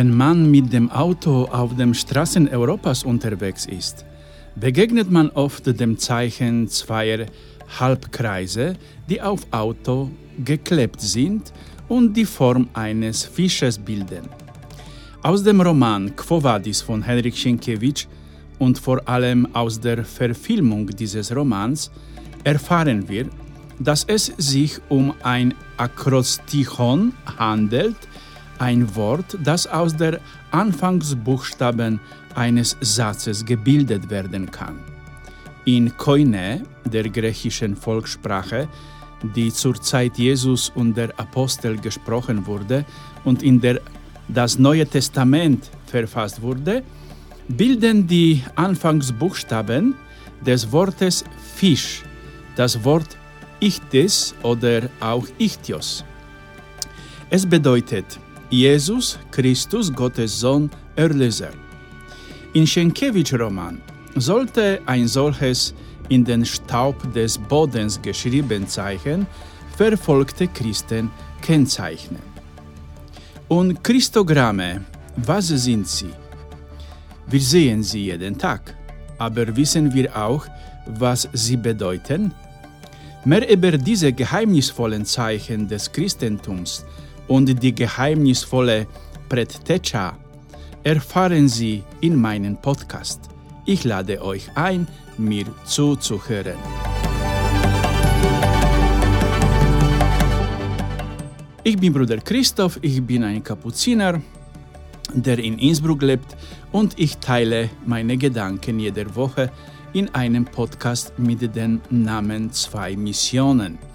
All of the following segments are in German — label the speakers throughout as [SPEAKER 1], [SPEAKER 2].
[SPEAKER 1] Wenn man mit dem Auto auf den Straßen Europas unterwegs ist, begegnet man oft dem Zeichen zweier Halbkreise, die auf Auto geklebt sind und die Form eines Fisches bilden. Aus dem Roman Quo Vadis von Henryk Sienkiewicz und vor allem aus der Verfilmung dieses Romans erfahren wir, dass es sich um ein Akrostichon handelt, ein Wort, das aus der Anfangsbuchstaben eines Satzes gebildet werden kann. In Koine, der griechischen Volkssprache, die zur Zeit Jesus und der Apostel gesprochen wurde und in der das Neue Testament verfasst wurde, bilden die Anfangsbuchstaben des Wortes Fisch das Wort Ichtis oder auch Ichtios. Es bedeutet Jesus Christus, Gottes Sohn, Erlöser. In Sienkiewicz-Roman sollte ein solches in den Staub des Bodens geschrieben Zeichen verfolgte Christen kennzeichnen. Und Christogramme, was sind sie? Wir sehen sie jeden Tag, aber wissen wir auch, was sie bedeuten? Mehr über diese geheimnisvollen Zeichen des Christentums und die geheimnisvolle Predtecha erfahren Sie in meinem Podcast. Ich lade euch ein, mir zuzuhören. Ich bin Bruder Christoph, ich bin ein Kapuziner, der in Innsbruck lebt und ich teile meine Gedanken jede Woche in einem Podcast mit dem Namen Zwei Missionen.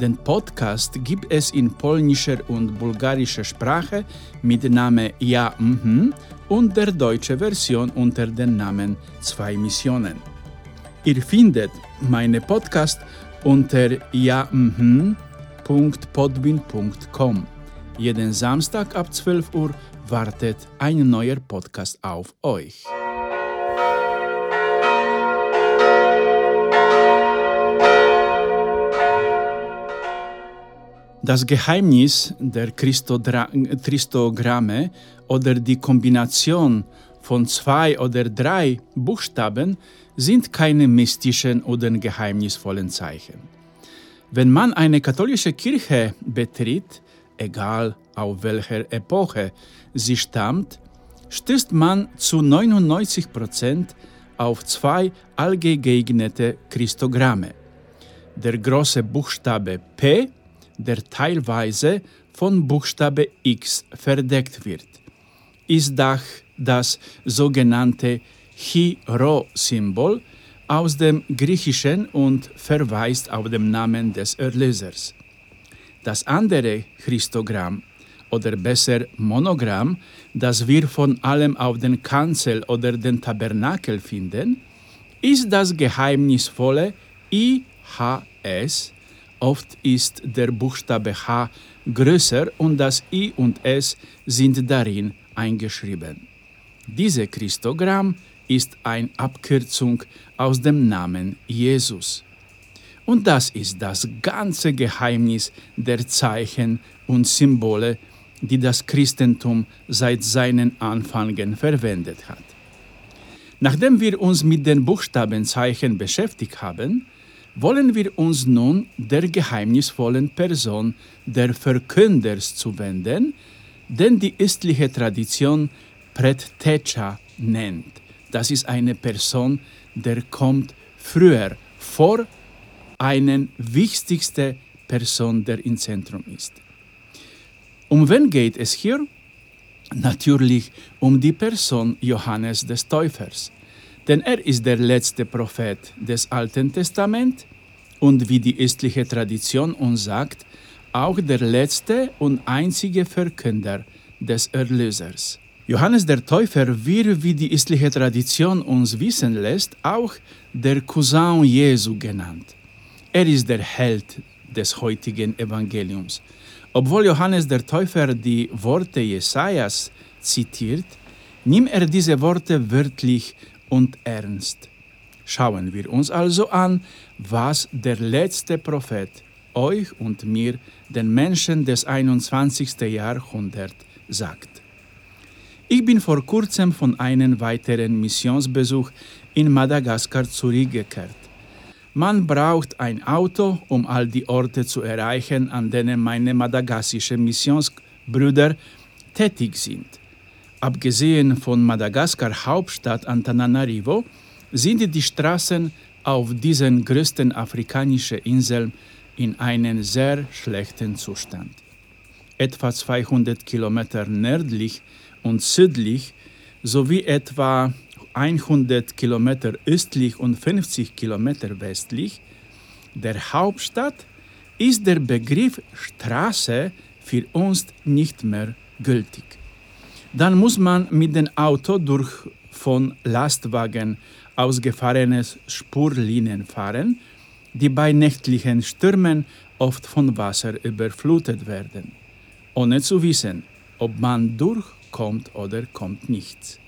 [SPEAKER 1] Den Podcast gibt es in polnischer und bulgarischer Sprache mit Namen Ja mhm und der deutsche Version unter dem Namen Zwei Missionen. Ihr findet meine Podcast unter ja-mhm.podbin.com. Jeden Samstag ab 12 Uhr wartet ein neuer Podcast auf euch. Das Geheimnis der Christogramme oder die Kombination von zwei oder drei Buchstaben sind keine mystischen oder geheimnisvollen Zeichen. Wenn man eine katholische Kirche betritt, egal auf welcher Epoche sie stammt, stößt man zu 99 Prozent auf zwei allgeeignete Christogramme. Der große Buchstabe P der teilweise von Buchstabe X verdeckt wird, ist das, das sogenannte Chi-Rho-Symbol aus dem Griechischen und verweist auf den Namen des Erlösers. Das andere Christogramm oder besser Monogramm, das wir von allem auf den Kanzel oder den Tabernakel finden, ist das geheimnisvolle IHS Oft ist der Buchstabe H größer und das I und S sind darin eingeschrieben. Diese Christogramm ist eine Abkürzung aus dem Namen Jesus. Und das ist das ganze Geheimnis der Zeichen und Symbole, die das Christentum seit seinen Anfängen verwendet hat. Nachdem wir uns mit den Buchstabenzeichen beschäftigt haben, wollen wir uns nun der geheimnisvollen Person der Verkünders zuwenden, den die östliche Tradition Predtecha nennt. Das ist eine Person, der kommt früher vor einen wichtigste Person, der im Zentrum ist. Um wen geht es hier? Natürlich um die Person Johannes des Täufers denn er ist der letzte Prophet des Alten Testaments und wie die östliche Tradition uns sagt, auch der letzte und einzige Verkünder des Erlösers. Johannes der Täufer wird, wie die östliche Tradition uns wissen lässt, auch der Cousin Jesu genannt. Er ist der Held des heutigen Evangeliums. Obwohl Johannes der Täufer die Worte Jesajas zitiert, nimmt er diese Worte wörtlich und ernst. Schauen wir uns also an, was der letzte Prophet euch und mir, den Menschen des 21. Jahrhunderts, sagt. Ich bin vor kurzem von einem weiteren Missionsbesuch in Madagaskar zurückgekehrt. Man braucht ein Auto, um all die Orte zu erreichen, an denen meine madagassischen Missionsbrüder tätig sind. Abgesehen von Madagaskar Hauptstadt Antananarivo sind die Straßen auf diesen größten afrikanischen Inseln in einem sehr schlechten Zustand. Etwa 200 Kilometer nördlich und südlich sowie etwa 100 Kilometer östlich und 50 Kilometer westlich der Hauptstadt ist der Begriff Straße für uns nicht mehr gültig. Dann muss man mit dem Auto durch von Lastwagen ausgefahrene Spurlinien fahren, die bei nächtlichen Stürmen oft von Wasser überflutet werden, ohne zu wissen, ob man durchkommt oder kommt nichts.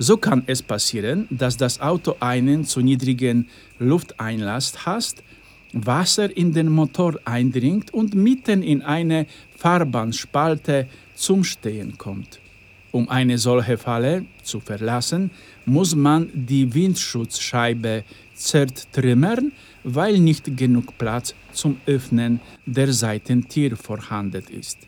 [SPEAKER 1] So kann es passieren, dass das Auto einen zu niedrigen Lufteinlass hat, Wasser in den Motor eindringt und mitten in eine Fahrbahnspalte zum Stehen kommt. Um eine solche Falle zu verlassen, muss man die Windschutzscheibe zertrümmern, weil nicht genug Platz zum Öffnen der Seitentier vorhanden ist.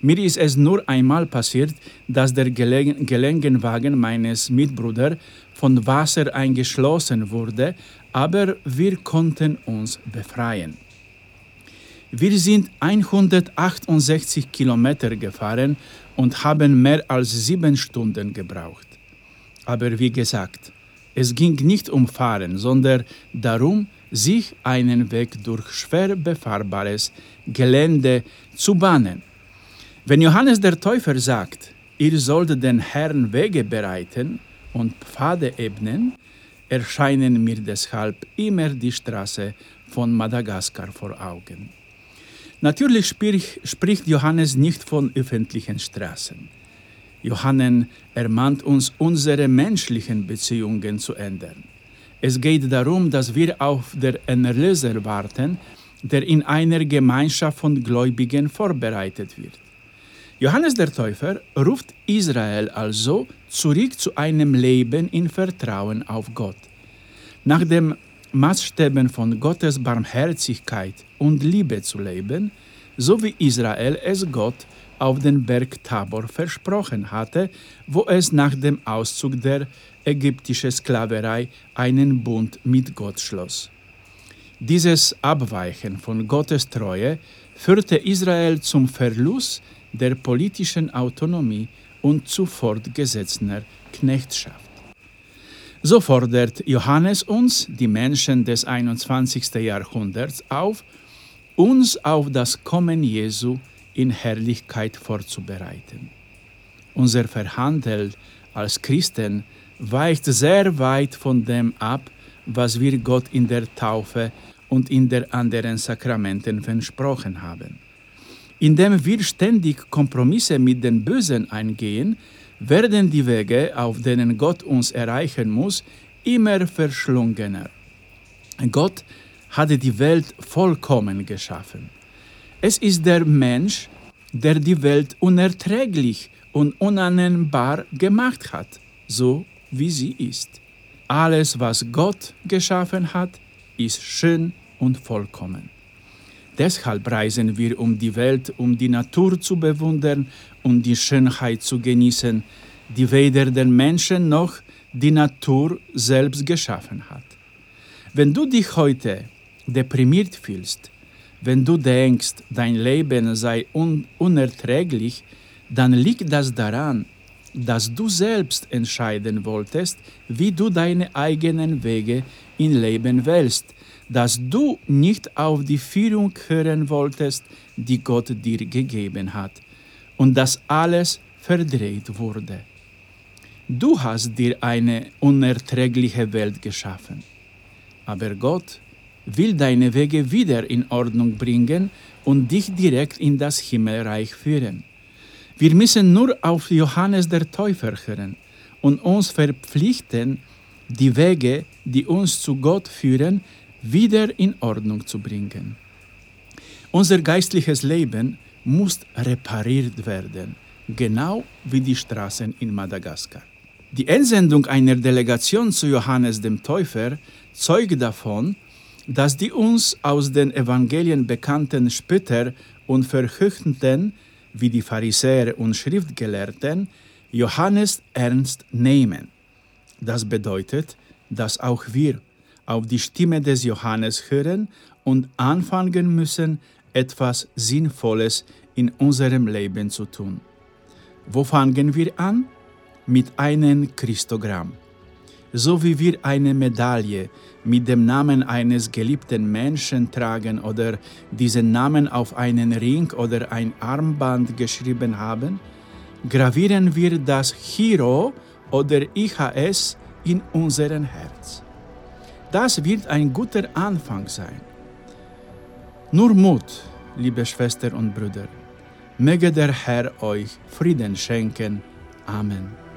[SPEAKER 1] Mir ist es nur einmal passiert, dass der Gelenkenwagen meines Mitbruders von Wasser eingeschlossen wurde, aber wir konnten uns befreien. Wir sind 168 Kilometer gefahren und haben mehr als sieben Stunden gebraucht. Aber wie gesagt, es ging nicht um Fahren, sondern darum, sich einen Weg durch schwer befahrbares Gelände zu bahnen. Wenn Johannes der Täufer sagt, ihr sollt den Herrn Wege bereiten und Pfade ebnen, erscheinen mir deshalb immer die Straße von Madagaskar vor Augen. Natürlich spricht Johannes nicht von öffentlichen Straßen. Johannes ermahnt uns, unsere menschlichen Beziehungen zu ändern. Es geht darum, dass wir auf den Erlöser warten, der in einer Gemeinschaft von Gläubigen vorbereitet wird. Johannes der Täufer ruft Israel also zurück zu einem Leben in Vertrauen auf Gott. Nach dem Maßstäben von Gottes Barmherzigkeit und Liebe zu leben, so wie Israel es Gott auf den Berg Tabor versprochen hatte, wo es nach dem Auszug der ägyptischen Sklaverei einen Bund mit Gott schloss. Dieses Abweichen von Gottes Treue führte Israel zum Verlust der politischen Autonomie und zu fortgesetzter Knechtschaft. So fordert Johannes uns, die Menschen des 21. Jahrhunderts, auf, uns auf das Kommen Jesu in Herrlichkeit vorzubereiten. Unser Verhandeln als Christen weicht sehr weit von dem ab, was wir Gott in der Taufe und in den anderen Sakramenten versprochen haben. Indem wir ständig Kompromisse mit den Bösen eingehen, werden die Wege, auf denen Gott uns erreichen muss, immer verschlungener. Gott hatte die Welt vollkommen geschaffen. Es ist der Mensch, der die Welt unerträglich und unannehmbar gemacht hat, so wie sie ist. Alles, was Gott geschaffen hat, ist schön und vollkommen. Deshalb reisen wir um die Welt, um die Natur zu bewundern und die Schönheit zu genießen, die weder der Menschen noch die Natur selbst geschaffen hat. Wenn du dich heute deprimiert fühlst, wenn du denkst, dein Leben sei un unerträglich, dann liegt das daran, dass du selbst entscheiden wolltest, wie du deine eigenen Wege im Leben wählst, dass du nicht auf die Führung hören wolltest, die Gott dir gegeben hat, und dass alles verdreht wurde. Du hast dir eine unerträgliche Welt geschaffen, aber Gott will deine Wege wieder in Ordnung bringen und dich direkt in das Himmelreich führen. Wir müssen nur auf Johannes der Täufer hören und uns verpflichten, die Wege, die uns zu Gott führen, wieder in Ordnung zu bringen. Unser geistliches Leben muss repariert werden, genau wie die Straßen in Madagaskar. Die Entsendung einer Delegation zu Johannes dem Täufer zeugt davon, dass die uns aus den Evangelien bekannten Spötter und Verhöchteten, wie die Pharisäer und Schriftgelehrten, Johannes ernst nehmen. Das bedeutet, dass auch wir auf die Stimme des Johannes hören und anfangen müssen, etwas Sinnvolles in unserem Leben zu tun. Wo fangen wir an? Mit einem Christogramm. So wie wir eine Medaille mit dem Namen eines geliebten Menschen tragen oder diesen Namen auf einen Ring oder ein Armband geschrieben haben, gravieren wir das Hero oder IHS in unseren Herz. Das wird ein guter Anfang sein. Nur Mut, liebe Schwestern und Brüder. Möge der Herr euch Frieden schenken. Amen.